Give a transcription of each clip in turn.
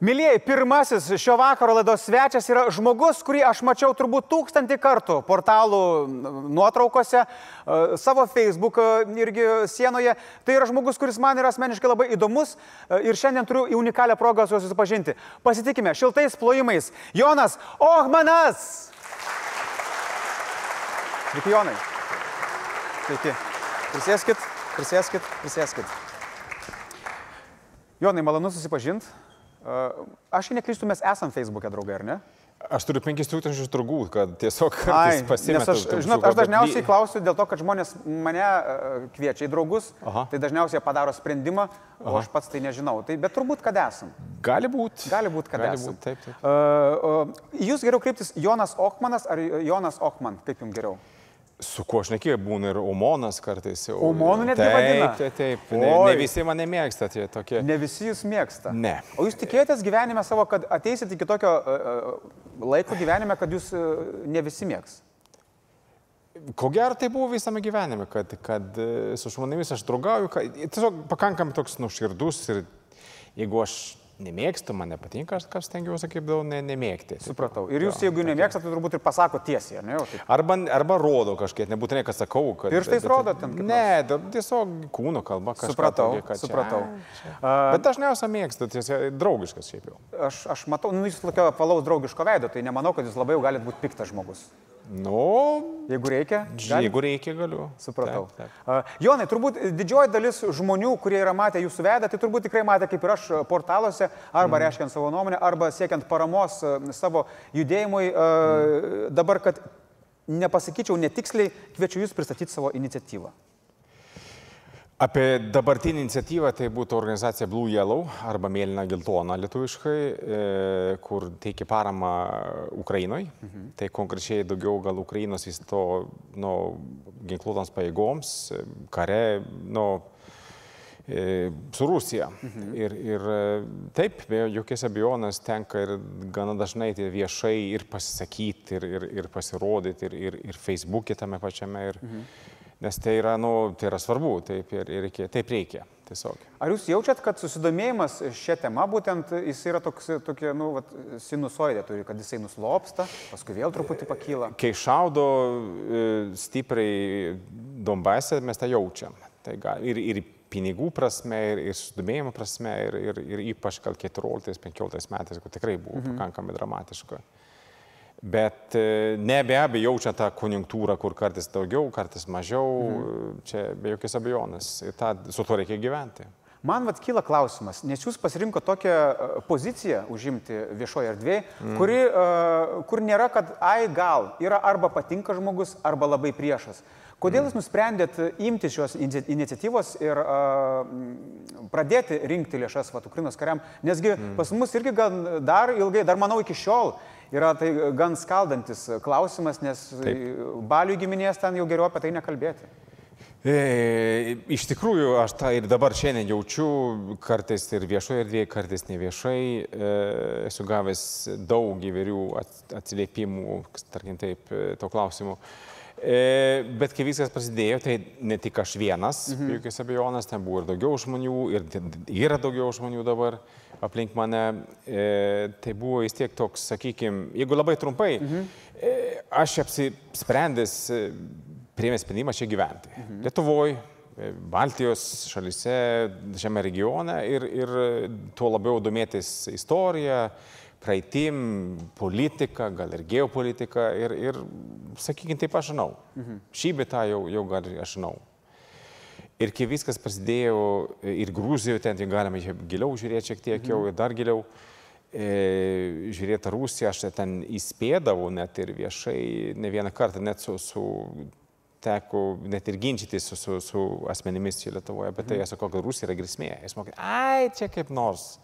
Mylėjai, pirmasis šio vakaro laidos svečias yra žmogus, kurį aš mačiau turbūt tūkstantį kartų portalų nuotraukose, e, savo Facebook e, irgi sienoje. Tai yra žmogus, kuris man yra asmeniškai labai įdomus e, ir šiandien turiu unikalią progą su juo susipažinti. Pasitikime šiltais plojimais. Jonas Ohmanas. Sveiki, Jonai. Sveiki. Prisėskit, prisėskit, prisėskit. Jonai, malonu susipažinti. Aš neklystu, mes esam Facebook'e draugai, ar ne? Aš turiu 5000 draugų, kad tiesiog nes aš, žinot, aš dažniausiai klausiu dėl to, kad žmonės mane uh, kviečia į draugus, Aha. tai dažniausiai padaro sprendimą, o Aha. aš pats tai nežinau. Tai, bet turbūt, kad esam. Gali būti. Gali būti, kad Gali esam. būt, taip, taip. Uh, uh, jūs geriau kreiptis Jonas Ochmanas ar Jonas Ochman, kaip jums geriau? Su kuo aš nekėjau, būna ir Omonas kartais jau. Omonų netgi taip, vadina? Taip, taip. Ne, Oi. ne visi mane mėgsta, tie tokie. Ne visi jūs mėgsta. Ne. O jūs tikėjotės gyvenime savo, kad ateisit iki tokio uh, laiko gyvenime, kad jūs uh, ne visi mėgs? Ko gero tai buvo visame gyvenime, kad, kad su žmonėmis aš draugauju, kad, tiesiog pakankamai toks nuširdus ir jeigu aš nemėgstu, man nepatinka, aš kas stengiuosi kaip daug ne, nemėgti. Supratau. Ir jūs, jeigu nemėgstate, tai turbūt ir pasako tiesiai, ne? Arba, arba rodo kažkiek, nebūtinai, kad sakau, kad... Pirštais rodo ten Ne, tiesiog kūno kalba kažkas. Supratau, supratau. Bet dažniausiai mėgstu, tiesiog draugiškas šiaip jau. Aš, aš matau, nu, jūs tokio palaus draugiško veido, tai nemanau, kad jūs labai jau galite būti piktas žmogus. Nu, Jeigu reikia. galit? jeigu reikia, galiu. Supratau. Taip, taip. Jonai, turbūt didžioji dalis žmonių, kurie yra matę jūsų veidą, tai turbūt tikrai matė kaip ir aš portaluose, arba mm. reiškiant savo nuomonę, arba siekiant paramos savo judėjimui. A, dabar, kad nepasakyčiau netiksliai, kviečiu jūs pristatyti savo iniciatyvą. Apie dabartinį iniciatyvą tai būtų organizacija Blue Yellow arba Mėlyna Geltona lietuviškai, e, kur teikia paramą Ukrainoj. Mhm. Tai konkrečiai daugiau gal Ukrainos vis to nu, ginkluotams pajėgoms, e, kare, nu, e, su Rusija. Mhm. Ir, ir taip, be jokios abejonės tenka ir gana dažnai tai viešai ir pasisakyti, ir, ir, ir pasirodyti, ir, ir, ir Facebook'e tame pačiame. Ir, mhm. Nes tai yra, nu, tai yra svarbu, taip, ir, ir reikia, taip reikia tiesiog. Ar jūs jaučiat, kad susidomėjimas šią temą būtent jis yra toks, tokia, nu, vat, sinusoidė turi, kad jisai nuslopsta, paskui vėl truputį pakyla? Kai šaudo e, stipriai Donbase, mes tą jaučiam. Tai gal, ir, ir pinigų prasme, ir, ir sudomėjimo prasme, ir, ir, ir ypač gal 14-15 metais, kur tikrai buvo mhm. pakankamai dramatiška. Bet e, ne be abejo jaučia tą konjunktūrą, kur kartais daugiau, kartais mažiau, mhm. čia be jokios abejonės. Ir tą, su to reikia gyventi. Man vat kyla klausimas, nes jūs pasirinko tokią e, poziciją užimti viešoje erdvėje, mm. kuri, uh, kur nėra, kad ai gal, yra arba patinka žmogus, arba labai priešas. Kodėl jūs nusprendėt imti šios iniciatyvos ir uh, pradėti rinkti lėšas vat, Ukrainos kariam? Nesgi mm. pas mus irgi gan dar ilgai, dar manau iki šiol yra tai gan skaldantis klausimas, nes Taip. balių giminės ten jau geriau apie tai nekalbėti. E, iš tikrųjų, aš tą ir dabar šiandien jaučiu, kartais ir viešoje erdvėje, kartais neviešai. E, esu gavęs daug įvairių at- atsiliepimų, tarkim taip, e, to klausimu. E, bet kai viskas prasidėjo, tai ne tik aš vienas, mhm. jokios abejonės, ten buvo ir daugiau žmonių, ir yra daugiau žmonių dabar aplink mane. E, tai buvo vis tiek toks, sakykime, jeigu labai trumpai, mhm. e, aš apsisprendęs e, priėmė sprendimą čia gyventi. Mhm. Lietuvoje, Baltijos šalise, šiame regione ir, ir tuo labiau domėtis istorija, praeitim, politika, gal ir geopolitika ir, ir sakykime, taip aš žinau. Mhm. Šį bitą jau, jau gal aš žinau. Ir kai viskas prasidėjo ir Gruzijoje, ten jau galime giliau žiūrėti šiek tiek jau ir dar giliau, e, žiūrėti Rusiją, aš ten įspėdavau net ir viešai, ne vieną kartą, net su, su teko net ir ginčytis su, su, su asmenimis čia Lietuvoje apie tai, jie sako, kad Rusija yra grėsmė. Jis mokė, ai, čia kaip nors.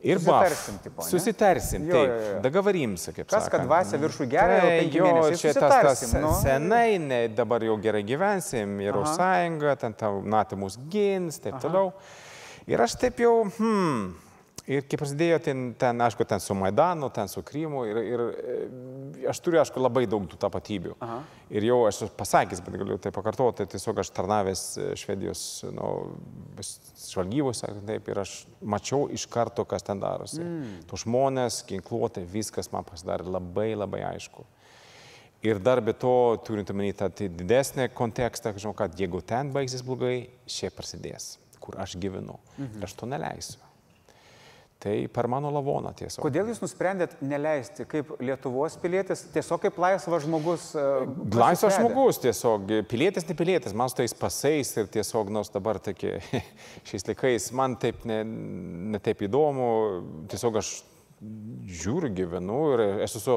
Ir Susitarsim, baf. tipo, ne? Susitarsim, Jo, taip. Dagavarimsi, kaip Kas, kad dvasia viršų geria, Tai jo, čia tas, tas nu. senai, ne, dabar jau gerai gyvensim, ir Aha. sąjunga, ten tau NATO mus gins, taip toliau. Ir aš taip jau, hmm. Ir kai prasidėjo ten, ten, aišku, ten su Maidanu, ten su Krymu, ir, ir e, aš turiu, aišku, labai daug tų tapatybių. Aha. Ir jau aš pasakęs, bet galiu tai pakartoti, tiesiog aš tarnavęs e, Švedijos nu, žvalgybos, taip, ir aš mačiau iš karto, kas ten darosi. Mm. Tu žmonės, ginkluotė, viskas man pasidarė labai labai aišku. Ir dar be to, turint omeny tą tai didesnį kontekstą, žinau, kad jeigu ten baigsis blogai, čia prasidės, kur aš gyvenu. Mhm. Aš to neleisiu. Tai per mano lavoną tiesiog. Kodėl jūs nusprendėt neleisti kaip Lietuvos pilietis, tiesiog kaip laisvas žmogus? e, Laisvas žmogus, tiesiog pilietis, ne pilietis, man su tais pasais ir tiesiog, nors dabar tokie, šiais laikais, man taip ne, ne taip įdomu, tiesiog aš žiūriu, gyvenu ir esu su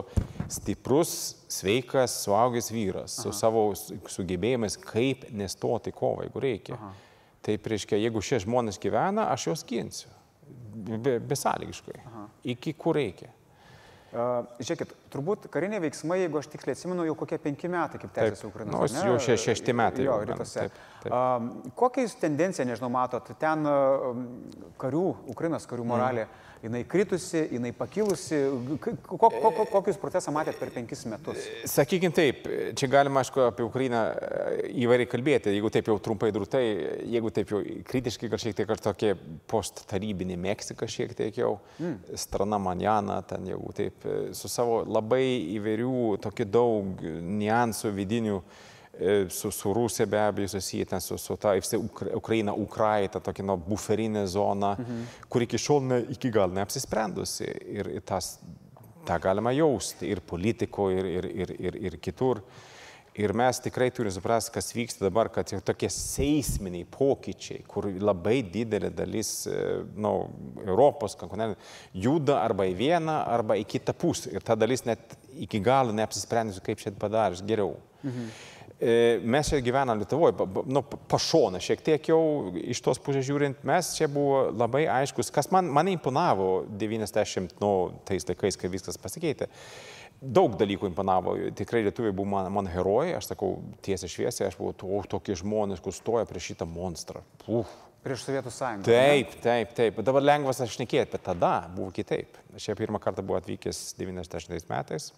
stiprus, sveikas, suaugęs vyras, Aha. su savo sugebėjimais, kaip nestoti kovą, jeigu reikia. Aha. Taip reiškia, jeigu šie žmonės gyvena, aš juos ginsiu. Be, besąlygiškai. Iki kur reikia. Uh, žiūrėkit, turbūt kariniai veiksmai, jeigu aš tiksliai atsimenu, jau kokie penki metai, kaip tęsiasi Ukrainos. Nu, ar ne? jau šie- šešti metai Jo, rytuose. taip, taip. Uh, kokią jūs tendenciją, nežinau, matot, ten uh, karių, Ukrainos karių moralė, mm. Jinai kritusi, jinai pakilusi, kokius procesą matėt per penkis metus? Sakykime taip, čia galima, aišku, apie Ukrainą e, įvairiai kalbėti, jeigu taip jau trumpai drūtai, jeigu taip jau kritiškai, gal šiek tiek ar tokie post-tarybinė Meksika šiek tiek jau, mm. strana manjana, ten jau taip, e, su savo labai įvairių, tokių daug niuansų vidinių, e, su, su Rusija be abejo susiję, ten su, su ta Ukraina, Ukrai, ta tokia nu, buferinė zona, mhm. kur iki šiol ne, iki gal neapsisprendusi ir tas, tą galima jausti ir politikoje, ir, ir, ir, ir, ir kitur. Ir mes tikrai turime suprasti, kas vyksta dabar, kad jau tokie seisminiai pokyčiai, kur labai didelė dalis nu, Europos kontinentų juda arba į vieną, arba į kitą pusę. Ir ta dalis net iki galo neapsisprendusi, kaip čia padarys geriau. Mhm. Mes čia gyvenam Lietuvoje, nu, pašona šiek tiek jau iš tos pusės žiūrint, mes čia buvo labai aiškus, kas man, mane imponavo 90, nu, tais laikais, kai viskas pasikeitė. Daug dalykų imponavo, tikrai lietuviai buvo man, man herojai, aš sakau tiesiai šviesiai, aš buvau to, tokie žmonės, kur stoja prieš šitą monstrą. Uf. Prieš Sovietų sąjungą. Taip, taip, taip. Bet Dabar lengvas aš nekėt, bet tada buvo kitaip. Aš čia pirmą kartą buvau atvykęs 90 metais.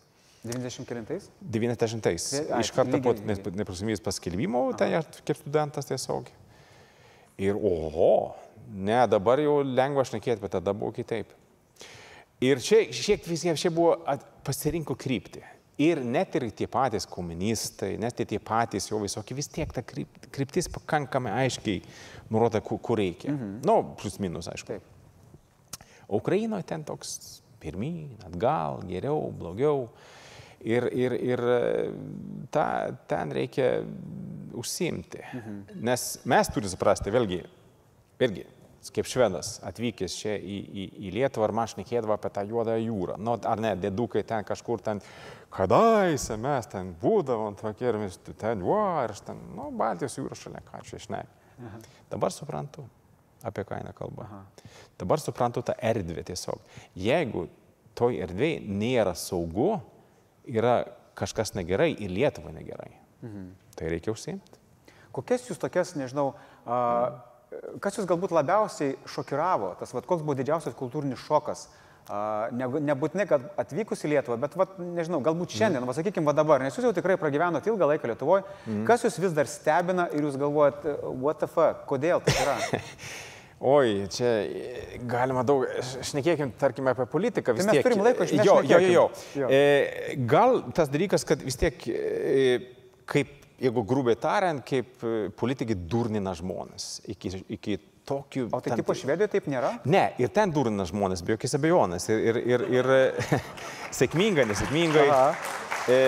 99-ais? 90-ais. Ai, Iš karto po nepriklausomybės paskelbimo, ten kaip studentas tiesiog. Ir oho, ne, dabar jau lengva šnekėti, bet tada buvo kitaip. Ir čia šiek tiek čia buvo at- pasirinko kryptį. Ir net ir tie patys komunistai, net ir tie patys jo visokie, vis tiek ta kryp- kryptis pakankamai aiškiai nurodo, kur, kur reikia. Mhm. Nu, plus minus, aišku. Taip. Ukrainoje ten toks pirmyn, atgal, geriau, blogiau. Ir, ir, ir e, ta, ten reikia užsimti. Mhm. Nes mes turime suprasti, vėlgi, irgi, kaip švedas atvykęs čia į, į, į Lietuvą, ar man šnekėdavo apie tą juodą jūrą. Nu, ar ne, dėdukai ten kažkur ten, kadaise mes ten būdavom tokie ir mes ten, va, ir aš ten, nu, Baltijos jūra šalia, ką čia išnei. Dabar suprantu, apie ką eina kalba. Aha. Dabar suprantu tą erdvę tiesiog. Jeigu toj erdvėje nėra saugu, yra kažkas negerai ir Lietuvai negerai, mhm. tai reikia užsiimti. Kokias jūs tokias, nežinau, a, kas jūs galbūt labiausiai šokiravo, tas, vat, koks buvo didžiausias kultūrinis šokas? A, ne, nebūtinai, kad atvykus į Lietuvą, bet, vat, nežinau, galbūt šiandien, va, sakykime, va dabar, nes jūs jau tikrai pragyvenote ilgą laiką Lietuvoje, mm. kas jūs vis dar stebina ir jūs galvojat, what the fuck, kodėl tai yra? Oi, čia e, galima daug, šnekėkim, tarkime, apie politiką. vis Tai mes tiek- turim laiko, iš Jo, jo, jo. jo. E, gal tas dalykas, kad vis tiek, e, kaip, jeigu grubiai tariant, kaip e, politikai durnina žmonės iki, iki tokių... O tai tam tipo Švedijoje taip nėra? Ne, ir ten durina žmonės, be jokios abejonės. Ir, ir, ir, ir sėkmingai, nesėkmingai. Aha. E,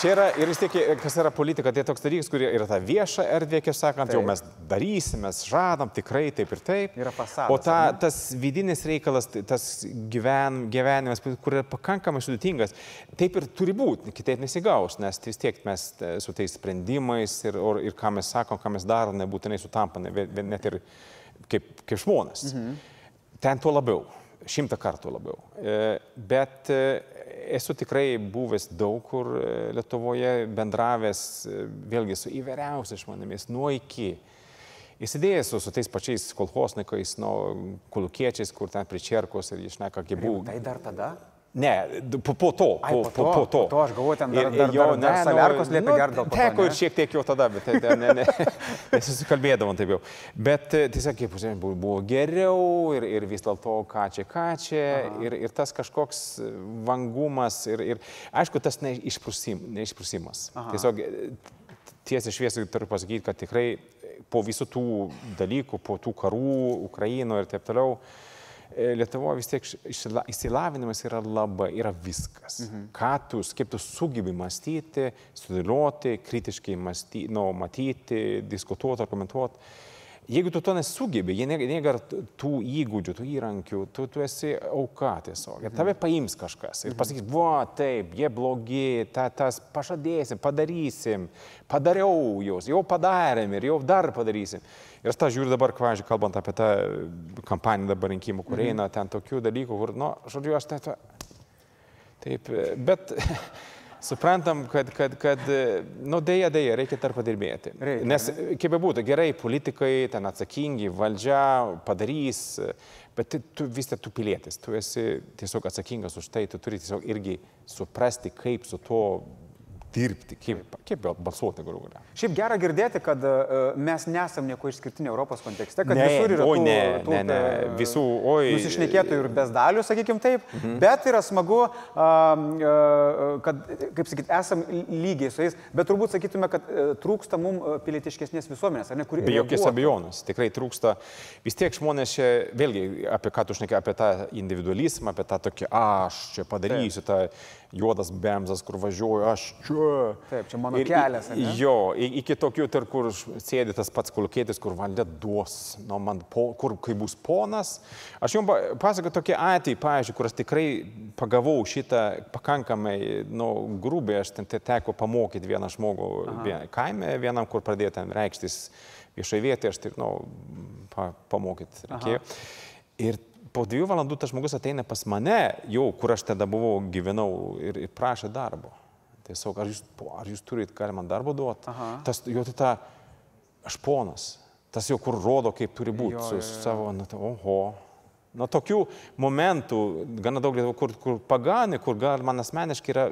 čia yra, ir vis tiek, kas yra politika, tai toks dalykas, kurie yra ta vieša erdvė, kaip sakant, taip. jau mes darysim, mes žadam, tikrai taip ir taip. Yra fasadas, O ta, tas vidinis reikalas, tas gyven, gyvenimas, kur yra pakankamai sudėtingas, taip ir turi būti, kitaip nesigaus, nes vis tiek mes e, su tais sprendimais ir, ir ką mes sakom, ką mes darom, nebūtinai sutampa, net ir kaip, kaip žmonės. Mhm. Ten tuo labiau. Šimtą kartų labiau. E, Bet e, esu tikrai buvęs daug kur e, Lietuvoje, bendravęs vėlgi su įvairiausiais žmonėmis, nuo iki. Įsidėjęs su, su tais pačiais kolhosnikais, nu, kolukiečiais, kur ten prie čerkos ir išneka, kaip buvo. Tai dar tada? Ne, po, po to. Ai, po to, po to. po to, aš galvoju, ten dar- Ir- dar- jo, dar- dar ne, saliarkos nu, liepė nu, po to, Teko ir šiek tiek jau tada, bet tai, ne, ne, nesusikalbėdavom taip jau. Bet e, tiesiog, kaip žinai, buvo, geriau ir, ir vis dėlto ką čia, ką čia. Ir, ir tas kažkoks vangumas. Ir, ir aišku, tas neišprusim, neišprusimas. Tiesiog e, tiesiai šviesiai turiu pasakyti, kad tikrai po visų tų dalykų, po tų karų Ukrainoje ir taip toliau, e, Lietuvoje vis tiek išsila- išsilavinimas yra labai, yra viskas. Mhm. Ką tu, kaip tu sugebi mąstyti, sudėlioti, kritiškai mąstyti, nu, matyti, diskutuoti, argumentuoti. Jeigu tu to nesugebi, jie negar tų įgūdžių, tų įrankių, tu, tu esi auka tiesiog. Ir tave paims kažkas ir pasakys, va, taip, jie blogi, ta, tas pažadėsim, padarysim, padariau juos, jau padarėm ir jau dar padarysim. Ir aš tą žiūriu dabar, pavyzdžiui, kalbant apie tą kampaniją dabar rinkimų, kur eina ten tokių dalykų, kur, nu, žodžiu, aš tai... Taip, bet suprantam, kad, kad, kad nu, dėja, dėja, reikia dar padirbėti. Reikia, Nes, kaip bebūtų, gerai, politikai, ten atsakingi, valdžia padarys, bet tai tu vis tiek tu pilietis, tu esi tiesiog atsakingas už tai, tu turi tiesiog irgi suprasti, kaip su tuo dirbti, kaip, kaip balsuoti galų galę. Šiaip gera girdėti, kad uh, mes nesam nieko išskirtinio Europos kontekste, kad Ne, visur yra oi, tų, ne, tų, ne, ne, e, visų, oi. nusišnekėtų ir bezdalių, sakykim taip, mhm. bet yra smagu, kad, kaip sakyt, esam lygiai su jais, bet turbūt sakytume, kad uh, trūksta mums pilietiškesnės visuomenės, ar ne, kuri... Be jokios abejonės, tikrai trūksta. Vis tiek žmonės čia, vėlgi, apie ką tu šneki, apie tą individualizmą, apie tą tokį, aš čia padarysiu, tą juodas bemzas, kur važiuoju, aš čia. Taip, čia mano Ir- kelias, ne? Jo, iki tokių, tar, kur sėdi tas pats kolukėtis, kur valdė duos, nu, man, po, kur kai bus ponas. Aš jums pasakoju tokie atvejai, pavyzdžiui, kur aš tikrai pagavau šitą pakankamai, nu, grubiai, aš ten te- teko pamokyti vieną žmogų vien, kaime, vienam, kur pradėjo ten reikštis viešai vietai, aš tik, nu, pa, pamokyti reikėjo. Ir po dviejų valandų tas žmogus ateina pas mane, jau kur aš tada buvau, gyvenau ir, ir prašė darbo. Tiesiog, ar jūs, ar jūs turit, gali man darbo duoti? Tas jau tai ta, aš ponas, tas jau kur rodo, kaip turi būti Jo, su, jo, su jo. savo, nu, tai, oho. Nuo tokių momentų, gana daug, Lietuvoj, kur, kur pagani, kur gal man asmeniškai yra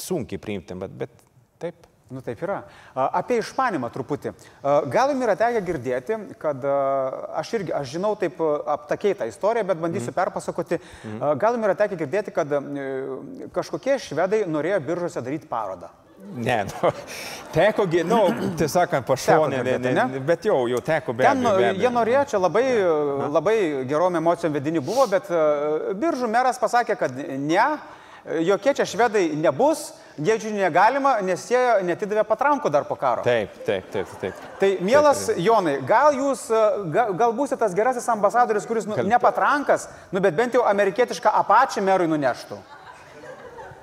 sunkiai priimti, bet, bet taip. Nu taip yra. Apie išmanimą truputį. Gal jums yra tekę girdėti, kad aš irgi, aš žinau taip aptakiai tą istoriją, bet bandysiu mm. perpasakoti. A, Gal jums yra tekę girdėti, kad kažkokie švedai norėjo biržose daryti parodą. Ne, nu, teko, gi- nu, tiesą sakant, pašonė, ne, ne, ne? bet jau, jau teko be Ten abejo. be e, abejo. jie norėjo, čia labai, labai gerom emocijom vedini buvo, bet biržų meras pasakė, kad ne, jokie čia švedai nebus, gėdžių negalima, nes jie netidavė patrankų dar po karo. Taip, taip, taip, taip. Tai, mielas Jonai, gal jūs, e, ga- gal būsite tas gerasis ambasadorius, kuris nu, ne patrankas, nu, bet bent jau amerikietišką apačią merui nuneštų?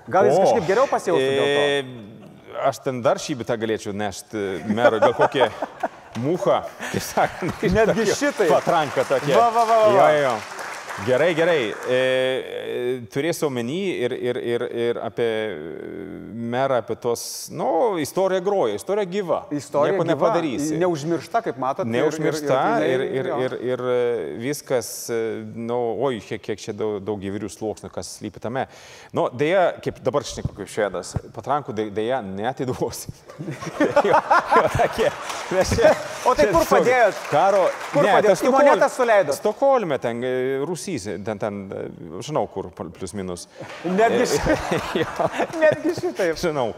Gal jis O, kažkaip geriau pasijaustų dėl to? e, Aš ten dar šį bitą galėčiau nešti merui, gal kokią muchą, kaip sakant. Netgi šitaip. Patranka tokia. Va, va, va, va. Jo, jo. Gerai, gerai. E, e, turėsiu omeny ir, ir, ir, ir apie merą, apie tos, nu, istorija groja, istorija gyva. Istorija Nieko gyva, nepadarysi. Neužmiršta, kaip matote. Neužmiršta ir, ir, ir, ir, ir e, viskas, e, nu, oi, kiek, kiek čia daug, daug įvairių sluoksnių, kas slypi tame. Nu, dėja, kaip dabar šneku kaip švedas, patrankų dė- dėja netiduosi. jo, jo, tokie. Nes čia- O tai čia kur padėjot? Karo. Kur padėjot? tas Į monetą suleidot? Stokholme, ten, e, Rusys, ten, ten, e, žinau kur, plius minus. Netgi, ši... Jo. Netgi šitaip. Žinau.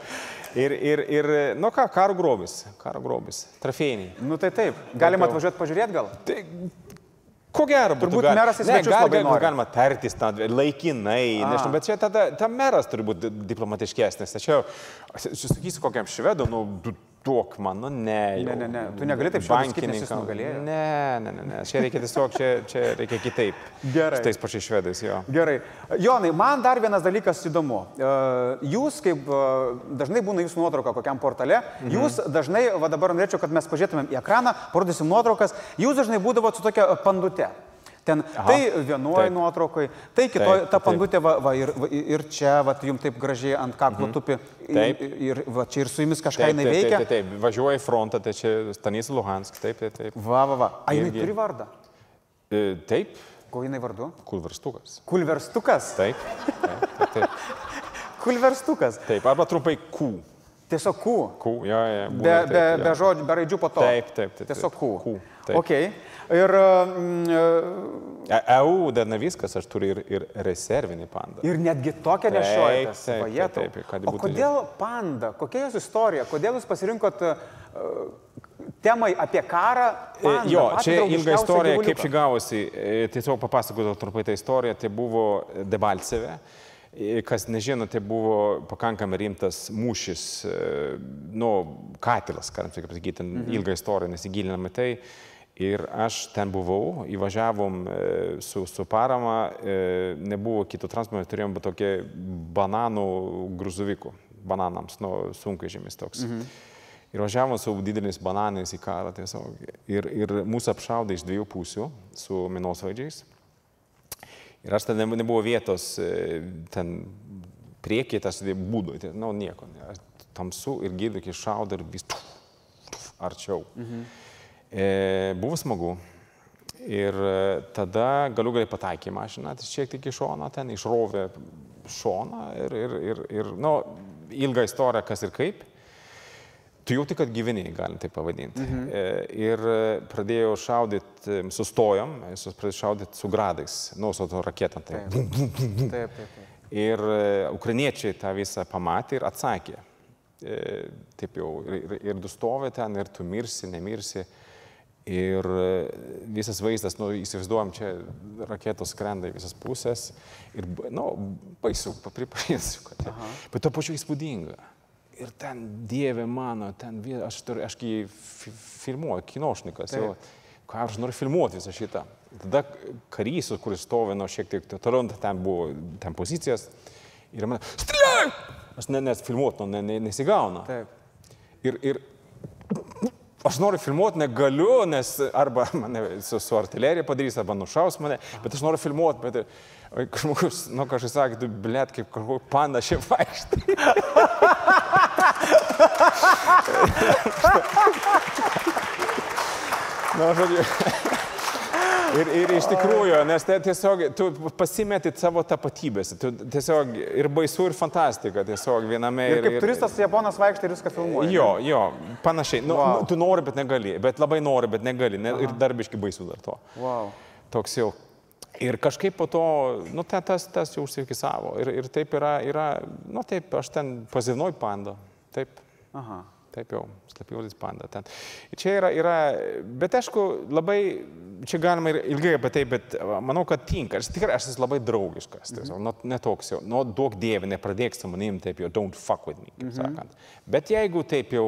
Ir, ir, ir, nu ką, karo grobis, karo grobis, trofėjiniai. Nu tai taip. Galima atvažiuoti pažiūrėti gal? Tai ko gero, Turbūt gal- meras į Ne, svečius gal- gal- nori. Galima tartis tą laikinai, nežinau, bet čia tada ta meras turi būti diplomatiškesnis. Tačiau, aš sakysiu, kokiam švedu, nu, duok man, nu, ne. jau. Ne, ne, ne, tu negali taip Bankininkam. Ne, ne, ne, ne, čia reikia tiesiog, čia, čia reikia kitaip. Gerai. Su tais pačiais švedais, jo. Gerai. Jonai, man dar vienas dalykas įdomu. E, Jūs, kaip e, dažnai būna jūsų nuotrauka kokiam portale, mhm. jūs dažnai, va dabar norėčiau, kad mes pažiūrėtumėm į ekraną, parodysim nuotraukas, jūs dažnai būdavot su tokia pandute. Ten Aha, tai vienuoju taip. nuotraukai, tai kitoje, ta pandutė va, va, ir, va, ir čia, va, jums taip gražiai ant kaklo tupi. Mhm. Taip. Ir, ir va, čia ir su jumis kažką jinai veikia. taip, taip, taip. Važiuoja į frontą, tai čia Stanys Luhansk, taip, taip, taip. Va, va, va. A, jinai Irgi. turi vardą. E, Taip, Ko jinai vardu? kulverstukas. Kulverstukas. Taip, taip, taip, taip. Kulverstukas. taip. Arba trumpai Q. Tiesiog kū. Q, jo, jo. Be, be, taip, be jo. žodžių, be raidžių po to. Taip, taip, taip, taip. Tiesiog kū. Kū, taip. Okay. Ir, mm, E- EU dar ne viskas, aš turiu ir, ir rezervinį pandą. ir netgi tokią Taip, nešiojate. taip, taip, taip, kad O kodėl panda? Kokia jos istorija? Kodėl jūs pasirinkot uh, temai apie karą? E, Pandą, Jo, čia ilga istorija, gyvuliuką? kaip ši gavosi. E, Tiesiog papasakosiu trumpai tą istoriją. Tai buvo Debalceve. E, Kas nežino, tai buvo pakankamai rimtas mūšis, e, nu, katilas, galim taip pasakyti, mhm. ilga istorija, nesigiliname į tai. Ir aš ten buvau, įvažiavom e, su, su parama, e, nebuvo kito transporto, turėjom tokį bananų gruzuvikų, bananams, nu, sunkvežimis toks. Mhm. Ir važiavom su dideliais bananais į karą tiesiog. Ir, ir mūsų apšaudė iš dviejų pusių su minosvaidžiais. Ir aš ten ne- nebuvo vietos, e, ten priekyje tas būdų, tai, nu, nieko. Aš Tamsu ir girdžiu, šaudo ir vis tuf, tuf, arčiau. Mhm. E, buvo smagu. Ir e, tada galiu gali pataikė mašiną, tai šiek tiek į šoną, ten išrovė šoną ir, ir, ir, ir nu, ilga istorija, kas ir kaip. Tu jauti, kad gyveni, galim tai pavadinti. Mhm. Ir e, pradėjau šaudyti, sustojom, jis pradėjo šaudyti su gradais, nu, su to raketom. Tai. Taip, taip, taip. Ir e, ukrainiečiai tą visą pamatė ir atsakė. E, Taip jau, ir, ir, ir du stovi ten, ir tu mirsi, nemirsi. Ir e, visas vaizdas, nu, įsivaizduojam, čia raketos skrenda į visas pusės. Ir, na, nu, baisu, pripažinsiu, kad. Aha. Bet to pačiu įspūdinga. Ir ten, Dieve mano, ten, aš, aš fi- filmuoju, kinošnikas, jau, ką aš noriu filmuoti visą šitą. Tada karys, kuris stovi, nu, šiek tiek toliau, ten buvo, ten pozicijas. Ir man, stiliai! Aš ne, nes filmuoti, nu, ne, ne, nesigauna. Taip. Ir, ir aš noriu filmuoti, negaliu, nes arba mane su, su artilerija padarys, arba nušaus mane, bet aš noriu filmuoti, bet žmogus, nu kažkas sakė, tu blėt kaip kažkokia panda šiaip vaikštai. Na, žodžiu. Ir, ir iš tikrųjų, nes tai tiesiog tu pasimeti savo tapatybės, tu tiesiog ir baisu, ir fantastika, tiesiog viename. Ir kaip turistas Japonas vaikštai ir viską filmuoja. Jo, jo, panašiai. Nu, Wow. wow. Tu nori, bet negali, bet labai nori, bet negali. Ne, ir darbiškai baisu dar to. Wow. Toks jau. Ir kažkaip po to, nu, ten tas, tas jau užsifikisavo. Ir, ir taip yra, yra, nu, taip, aš ten pazinuoju pandą. Taip, Aha. taip jau, slapyvardis panda ten. Čia yra, yra, bet aišku, labai, čia galima ir ilgai apie tai, bet manau, kad tinka. Aš tikrai, aš esu labai draugiškas, tiesiog, nu, netoks jau, nu, daug dievė, nepradėk su manim taip jau, don't fuck with me, kaip sakant. Bet jeigu taip jau,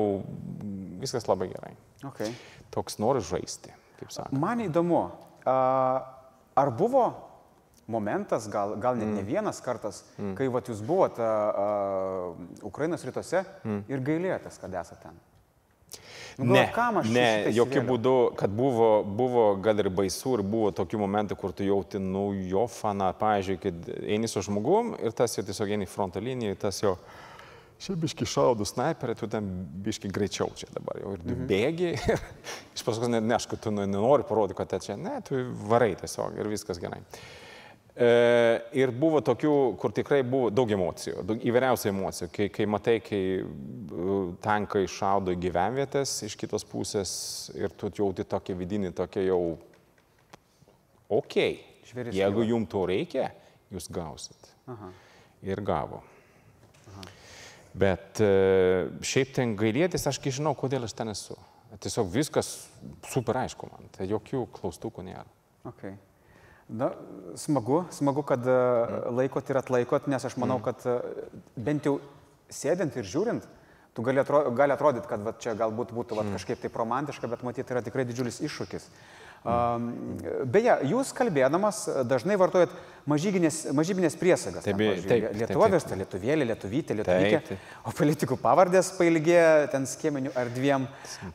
viskas labai gerai. Okay. Toks nori žaisti, kaip sakant. Man įdomu, ar buvo momentas, gal, gal net ne Mm. vienas kartas, kai vat, jūs buvote Ukrainos rytuose Mm. ir gailėtės, kad esate ten? Nu, Ne, čia ne jokių būdų, kad buvo, buvo gal ir baisu ir buvo tokių momentų, kur tu jauti, nu, jo faną, pavyzdžiui, kad eini su žmogum ir tas jau tiesiog eini fronto liniją, tas jau, šiaip biški šaudų snaiperį, tu ten biški greičiau čia dabar jau ir tu Mhm. bėgi. Iš paskos net neaišku, tu nu- nenori parodyti, kad čia, ne, tu varai tiesiog ir viskas gerai. E, ir buvo tokių, kur tikrai buvo daug emocijų, daug įvairiausių emocijų, kai, kai matai, kai e, tankai šaudo į gyvenvietės iš kitos pusės ir tu jauti tokį vidinį, tokį jau, ok, Žvėris jeigu kyla. jums to reikia, jūs gausit. Aha. Ir gavo. Bet e, šiaip ten gailėtis, aš žinau, kodėl aš ten esu. Tiesiog viskas super aišku man, tai jokių klaustukų nėra. Okay. Na, smagu, smagu, kad mm. laikot ir atlaikot, nes aš manau, mm. kad e, bent jau sėdint ir žiūrint, tu gali, atro, gali atrodyti, kad va, čia galbūt būtų va, kažkaip taip romantiška, bet matyti yra tikrai didžiulis iššūkis. Beje, jūs kalbėdamas dažnai vartojat mažybinės, mažybinės priesagas. Taip, Ten, taip, Lie- taip, Lietuva virsta lietuvielė, lietuvytė, lietuvytė. Taip, taip. O politikų pavardės pailgė ten skiemenių ar dviem.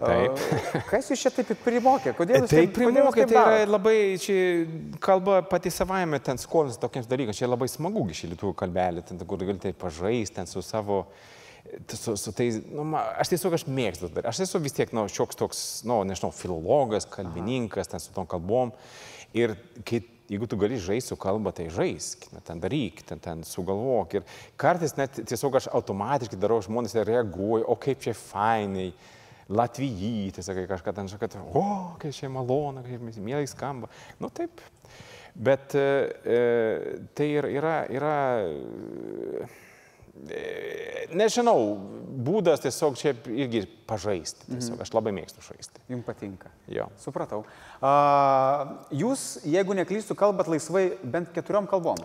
Taip. Kas jūs čia taip primokė? Kodėl jūs Tai taip- jūs primokė, taip tai yra labai, čia kalba pati savaime, ten skolas tokiems dalykams, čia labai smagu iš lietuvių kalbelį, ten kur gali tai pažaisti, ten su savo, su, su tais, nu, ma, aš tiesiog aš mėgstu tai. Aš esu vis tiek, na, nu, šioks toks, na, nu, nežinau, filologas, kalbininkas, ten su tom kalbom. Ir kai, jeigu tu gali žaisti su kalba, tai žaisk, ten daryk, ten, ten sugalvok. Ir kartais net tiesiog aš automatiškai darau, žmonės reaguoja, o kaip čia fainai. Latvijai, sakai kažką ten, kad, o, kaip čia malonu, kaip mielai skamba. Nu taip. Bet e, e, tai yra, yra e, nežinau, būdas tiesiog čia irgi pažaisti. Tiesiog aš labai mėgstu žaisti. Jums patinka. Jo. Supratau. A, jūs, jeigu neklystu, kalbat laisvai bent keturiom kalbom.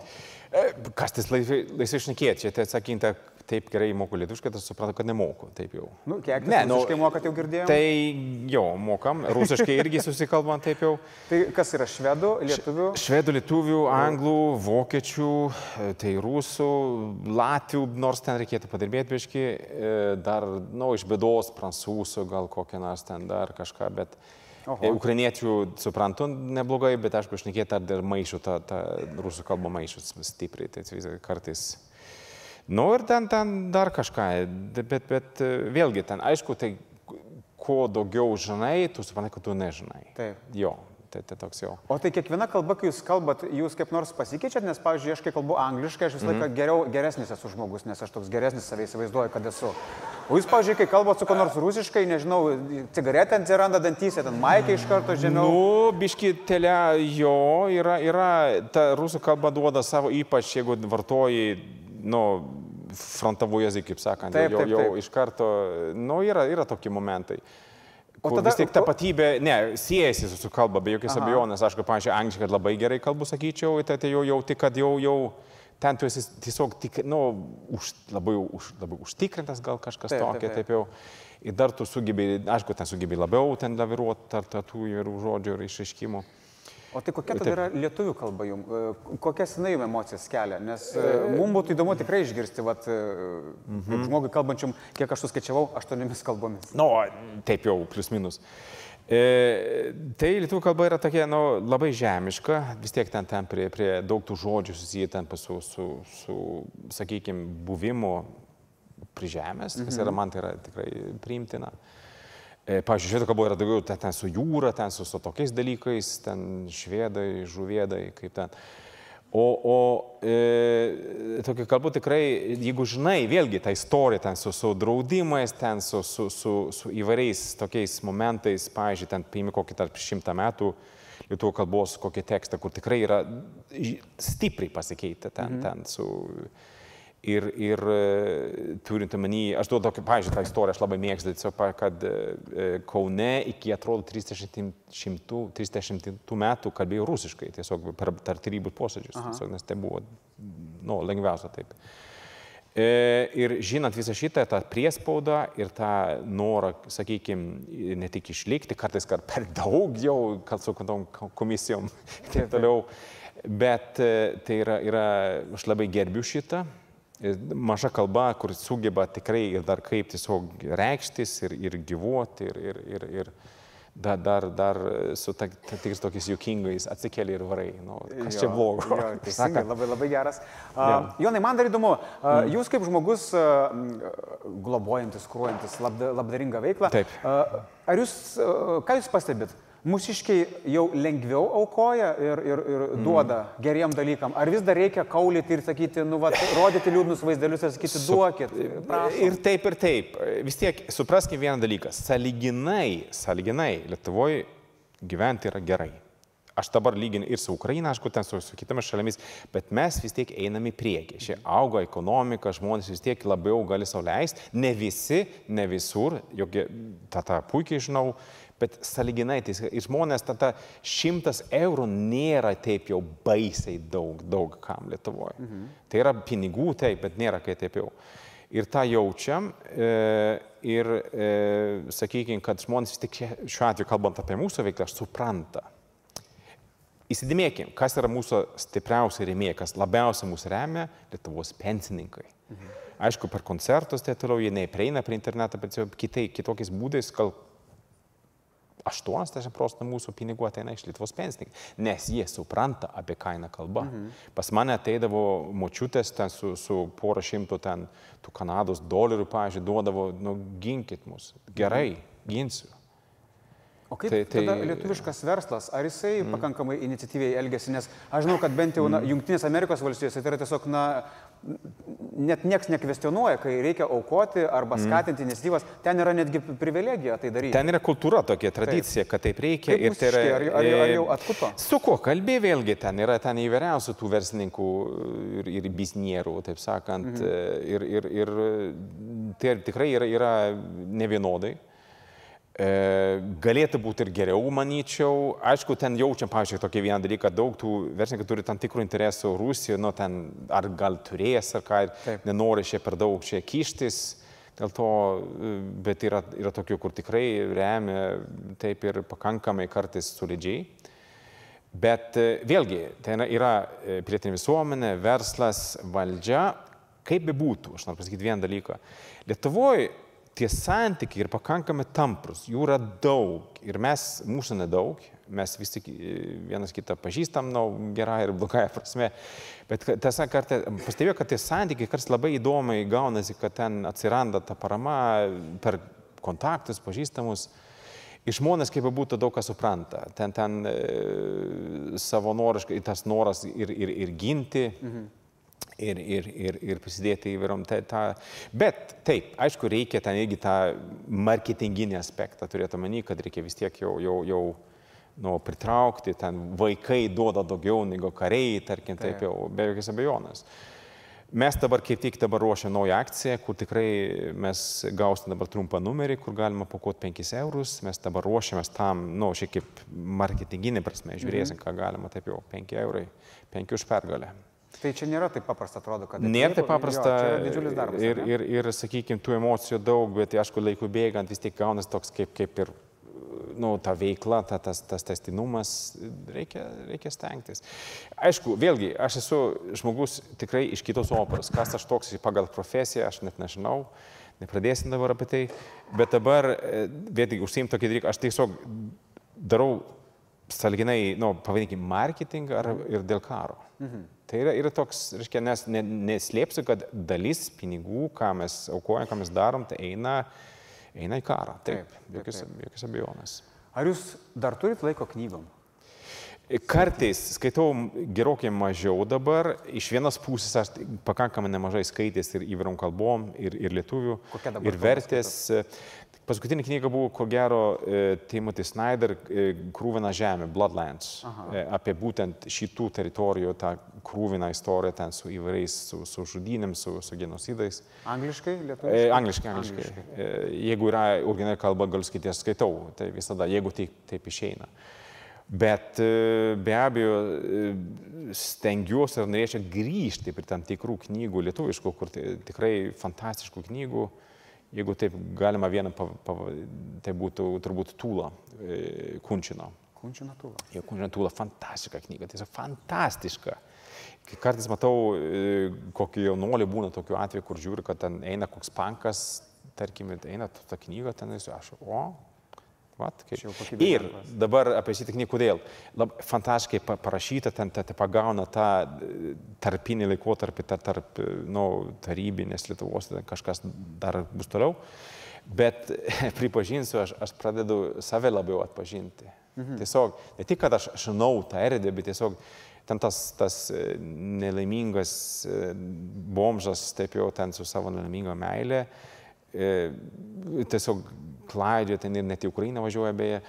E, Kas tas laisvai, laisvai šnekėti, čia tai sakinta, taip gerai moku lietuviškai, tai supratau, kad nemoku, taip jau. Nu, kiek ne, rusiškai mokat jau girdėjau? Tai jo, mokam, rusiškai irgi susikalbam taip jau. Tai kas yra švedų, lietuvių? Švedų, lietuvių, anglų, vokiečių, tai rusų, latvių, nors ten reikėtų padirbėti biški, e, dar, na, nu, iš bėdos prancūzų, gal kokią nors ten dar kažką, bet Oho. e, ukrainiečių suprantu neblogai, bet aišku, šnekėti dar maišų, tą, tą rusų kalbą maišus stipriai, tai kartais. Nu ir ten, ten dar kažką, bet, bet vėlgi ten, aišku, tai kuo daugiau žinai, tu supranti, kad tu nežinai. Taip. Jo, tai, tai toks jau. O tai kiekviena kalba, kai jūs kalbat, jūs kaip nors pasikeičiat, nes, pavyzdžiui, aš kai kalbu angliškai, aš visą laiką geriau, geresnis esu žmogus, nes aš toks geresnis savai įsivaizduoju, kad esu. O jūs, pavyzdžiui, kai kalbat su kuo nors rusiškai, nežinau, cigaretė atsiranda dantyse, ten maikai iš karto žemiau. Nu, biški telė jo, yra, yra, ta rusų kalba duoda savo, ypač jeigu vartoji, nu, frontavo jėzį, kaip sakant, Taip, jau, taip, jau taip. iš karto, nu, yra, yra tokie momentai. O tada- vis tik ko- tapatybė, ne, siejasi su, su kalba, be jokios abejonės. Aš, kaip, pavyzdžiui, angliškai labai gerai kalbu, sakyčiau, tai, tai jau, jau tik, kad jau, jau ten tu esi tiesiog tik, nu, už, labai, už, labai užtikrintas gal kažkas Taip, taip, tokio, taip. taip jau. Ir dar tu sugebėjai, aišku, ten sugebėjai labiau ten laviruoti tarp tų įvairių žodžių ir išaiškimų. O tai kokia Taip. tada yra lietuvių kalba jums? Kokias jinai emocijas kelia? Nes mums būtų įdomu tikrai išgirsti, vat, mhm. kaip žmogui kalbančiam, kiek aš suskaičiavau, aštuoniomis kalbomis. Nu, taip jau, plus minus. E, tai lietuvių kalba yra tokia, nu, labai žemiška, vis tiek ten, ten prie, prie daug tų žodžių susiję ten su, su, su sakykime, buvimu prie žemės, kas yra man tai yra tikrai priimtina. E, Pavyzdžiui, švedų kalboje yra daugiau ten, ten su jūra, ten su, su tokiais dalykais, ten švedai, žuvėdai, kaip ten. O, o e, tokia kalba tikrai, jeigu žinai, vėlgi tą istoriją ten su, su draudimais, ten su, su, su, su įvairiais tokiais momentais, pavyzdžiui, ten paimi kokį tarp šimtą metų lietuvių kalbos kokį tekstą, kur tikrai yra stipriai pasikeitę ten, mhm. ten su... Ir, ir e, turint omeny, aš duodu tokį, pažiūrėjau, tą istoriją, aš labai mėgstu, tiesiog, kad e, Kaune iki, atrodo, 30, 100, 30 metų kalbėjo rusiškai, tiesiog per, tarybų posėdžius, tiesiog, nes tai buvo, nu, lengviausia taip. E, Ir žinant visą šitą, tą priespaudą ir tą norą, sakykime, ne tik išlikti, kartais kad per daug jau, kad su tom komisijom ir taip toliau, bet e, tai yra, yra, aš labai gerbiu šitą. Maža kalba, kur sugeba tikrai ir dar kaip tiesiog reikštis ir, ir gyvuoti ir, ir, ir, ir dar, dar, dar su ta- ta- tikrais tokiais juokingais atsikeli ir varai. Nu, kas čia Jo, blogo? Jo, teisingai, labai, labai geras. Uh, Jonai, man dar įdomu, uh, jūs kaip žmogus uh, globojantis, kruojantis labda, labdaringą veiklą, Taip. uh, ar jūs, uh, ką jūs pastebit? Mūsiškiai jau lengviau aukoja ir, ir, ir duoda mm. geriem dalykam. Ar vis dar reikia kaulyti ir sakyti, nu, va, rodyti liūdnus vaizdelius ir sakyti, duokit. prašom. Ir taip, ir taip. Vis tiek supraskime vieną dalyką. Saliginai, saliginai Lietuvoje gyventi yra gerai. Aš dabar lyginu ir su Ukraina, aišku, ten su, su kitomis šalimis, bet mes vis tiek einame į priekį. Šia auga ekonomika, žmonės vis tiek labiau gali sauliaisti. Ne visi, ne visur, juk tą puikiai žinau, bet saliginai. Tai žmonės, tada šimtas eurų nėra taip jau baisiai daug, daug kam Lietuvoje. Mhm. Tai yra pinigų, taip, bet nėra kai taip jau. Ir tą jaučiam. E, ir, e, sakykime, kad žmonės vis tik šiuo atveju, kalbant apie mūsų veiklą, supranta. Įsidėmėkim, kas yra mūsų stipriausia rėmėja, kas labiausiai mūsų remia - Lietuvos pensininkai. Mhm. Aišku, per koncertus tai toliau jie neprieina prie interneto, bet jau kitai, kitokiais būdais, gal 80 procentų mūsų pinigų ateina iš Lietuvos pensininkai, nes jie supranta, apie ką eina kalba. Mhm. Pas mane ateidavo močiutės ten su, su pora šimtų ten tų Kanados dolerių, pažiūrėjau, duodavo, nu, ginkit mus, gerai, mhm. ginsiu. O kaip tai, tai... tada lietuviškas verslas, ar jisai mm. pakankamai iniciatyviai elgesi, nes aš žinau, kad bent jau mm. Junktinės Amerikos valstijose tai yra tiesiog, na, net nieks nekvestionuoja, kai reikia aukoti arba mm. skatinti mm. iniciatyvas, ten yra netgi privilegija tai daryti. Ten yra kultūra tokia, tradicija, taip. kad taip reikia. Kaip ir tai yra... Ar, ar, ar jau atkuto? Su kuo kalbė vėlgi, ten yra ten įvairiausių tų verslininkų ir, ir biznierų, taip sakant, mm ir, ir, ir tai tikrai yra, yra nevienodai. E, galėtų būti ir geriau, manyčiau. Aišku, ten jaučiam, pavyzdžiui, tokį vieną dalyką, daug tų verslininkų turi tam tikrų interesų Rusijoje, nu, ten ar gal turės, ar ką, Taip. nenori čia per daug čia kištis. Dėl to, e, bet yra, yra tokių, kur tikrai remia taip ir pakankamai kartais solidžiai. Bet e, vėlgi, ten yra pilietinė visuomenė, verslas, valdžia, kaip be būtų, aš noriu pasakyti vieną dalyką. Lietuvoje tie santykiai yra pakankamai tamprus, jų yra daug ir mes, mūsų nedaug, mes vis tik e, vienas kitą pažįstam, na, nu, gerai ir blogai prasme, bet tiesą kartą pastebėjau, kad tie santykiai kartais labai įdomiai gaunasi, kad ten atsiranda ta parama per kontaktus, pažįstamus. Iš žmonės, kaip būtų, daug kas supranta. Ten, ten e, savanoriškai tas noras ir, ir, ir ginti. Mhm ir, ir, ir, ir prisidėti įvairiom. Ta, ta. Bet taip, aišku, reikia ten irgi tą marketinginį aspektą turėti omeny, kad reikia vis tiek jau, jau, jau nu, pritraukti, ten vaikai duoda daugiau negu kariai, tarkim, taip, jau, be jokios abejonės. Mes dabar kaip tik dabar ruošiam naują akciją, kur tikrai mes gausime dabar trumpą numerį, kur galima pakoti 5 eurus. Mes dabar ruošiamės tam, na, nu, šiek tiek marketinginį prasme, žiūrėsim, -hmm. ką galima, taip jau 5 eurai, 5 už pergalę. Tai čia nėra taip paprasta, atrodo, kad... Nėra taip paprasta. Jo, didžiulis darbas. Ir, ir, ir, sakykime, tų emocijų daug, bet, aišku, laiku bėgant vis tiek gaunas toks kaip, kaip ir nu, ta veikla, ta, tas, tas testinumas, reikia, reikia stengtis. Aišku, vėlgi, aš esu žmogus tikrai iš kitos operos. Kas aš toks pagal profesiją, aš net nežinau, nepradėsim dabar apie tai, bet dabar, e, vėlgi, užsiim tokį dalyką, aš tiesiog darau salginai, nu, pavadinkime, marketingą ar, ir dėl karo. Mhm. Tai yra, yra toks, reiškia, nes ne, neslėpsiu, kad dalis pinigų, ką mes aukojam, ką mes darom, tai eina, eina į karą. Taip, taip jokios, abejonės. Ar jūs dar turit laiko knygom? Kartais skaitau gerokai mažiau dabar. Iš vienos pusės aš pakankamai nemažai skaitęs ir įvairiom kalbom, ir, ir lietuvių, ir vertės. Paskutinė knyga buvo, ko gero, e, Timothy Snyder, e, Krūvina žemė, Bloodlands, Aha. E, apie būtent šitų teritorijų tą krūviną istoriją ten su įvairiais, su, su žudynėm, su, su genocidais. Angliškai, lietuviškai? E, angliškai, angliškai. angliškai. E, jeigu yra originali kalba, galiu skaityti, aš skaitau, tai visada, jeigu taip, taip išeina. Bet be abejo, stengiuosi ir norėčiau grįžti prie tam tikrų knygų lietuviškų, kur tikrai fantastiškų knygų. Jeigu taip galima vieną, tai būtų turbūt Tūla e, Kunčino. Kunčino Tūla. Jo, Kunčino Tūla, fantastiška knyga, tiesiog fantastiška. Kartais matau, e, kokį jaunolį būna tokiu atveju, kur žiūri, kad ten eina koks pankas, tarkim, eina ta knyga, ten esu aš, o, Vat, kaip. Ir dabar apie šitą knygą, kodėl? Lab, fantastiškai parašyta, ten ta, ta pagauna tą e, tarpinį laikotarpį, ta, tarp nu, tarybinės Lietuvos, kažkas dar bus toliau. Bet pripažinsiu, aš, aš pradedu save labiau atpažinti. Mhm. Tiesiog, ne tik, kad aš žinau tą erdvę, bet tiesiog ten tas, tas e, nelaimingas e, bomžas, taip jau ten su savo nelaiminga meilė, tiesiog klaidžia ten ir net į Ukrainą važiuoja beje.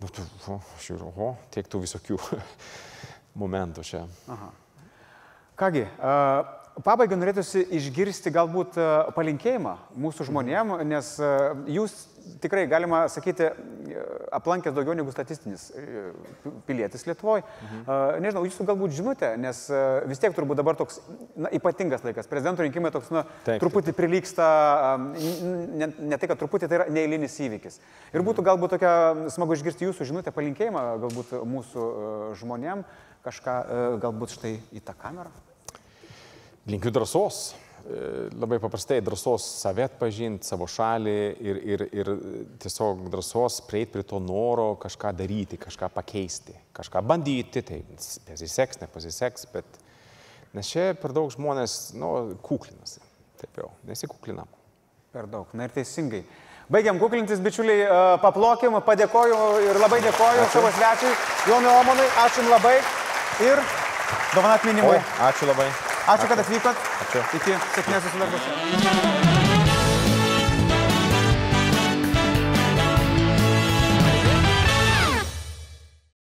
Nu, tu, o, žiūriu, o, tiek tų visokių momentų čia. Aha. Kągi, Pabaigai norėtųsi išgirsti galbūt e, palinkėjimą mūsų žmonėm, nes e, jūs tikrai, galima sakyti, e, aplankęs daugiau negu statistinis pilietis Lietuvoje. Mhm. Nežinau, jūsų galbūt žinote, nes vis tiek turbūt dabar toks na, ypatingas laikas. Prezidento rinkimai toks, na, taip, truputį prilyksta, ne, ne tai, kad truputį tai yra neįlinis įvykis. Ir būtų galbūt tokia smagu išgirsti jūsų žinutę, palinkėjimą galbūt mūsų žmonėm, kažką galbūt štai į tą kamerą. Linkiu drąsos, e, labai paprastai drąsos save atpažinti, savo šalį ir, ir, ir tiesiog drąsos prieiti prie to noro kažką daryti, kažką pakeisti, kažką bandyti, tai pasiseks, nepasiseks, bet nes čia per daug žmonės, nu, kuklinasi, taip jau, nesikuklinam. Per daug, na ir teisingai. Baigiam kuklintis, bičiuliai, e, paplokim, padėkoju ir labai dėkoju ačiū. savo svečiui, Jonui Omanui, ačiū labai ir dovanat minimui. Ačiū labai. Ačiū, kad atvykot. Ačiū. Iki sėkmės jūsų darbuose.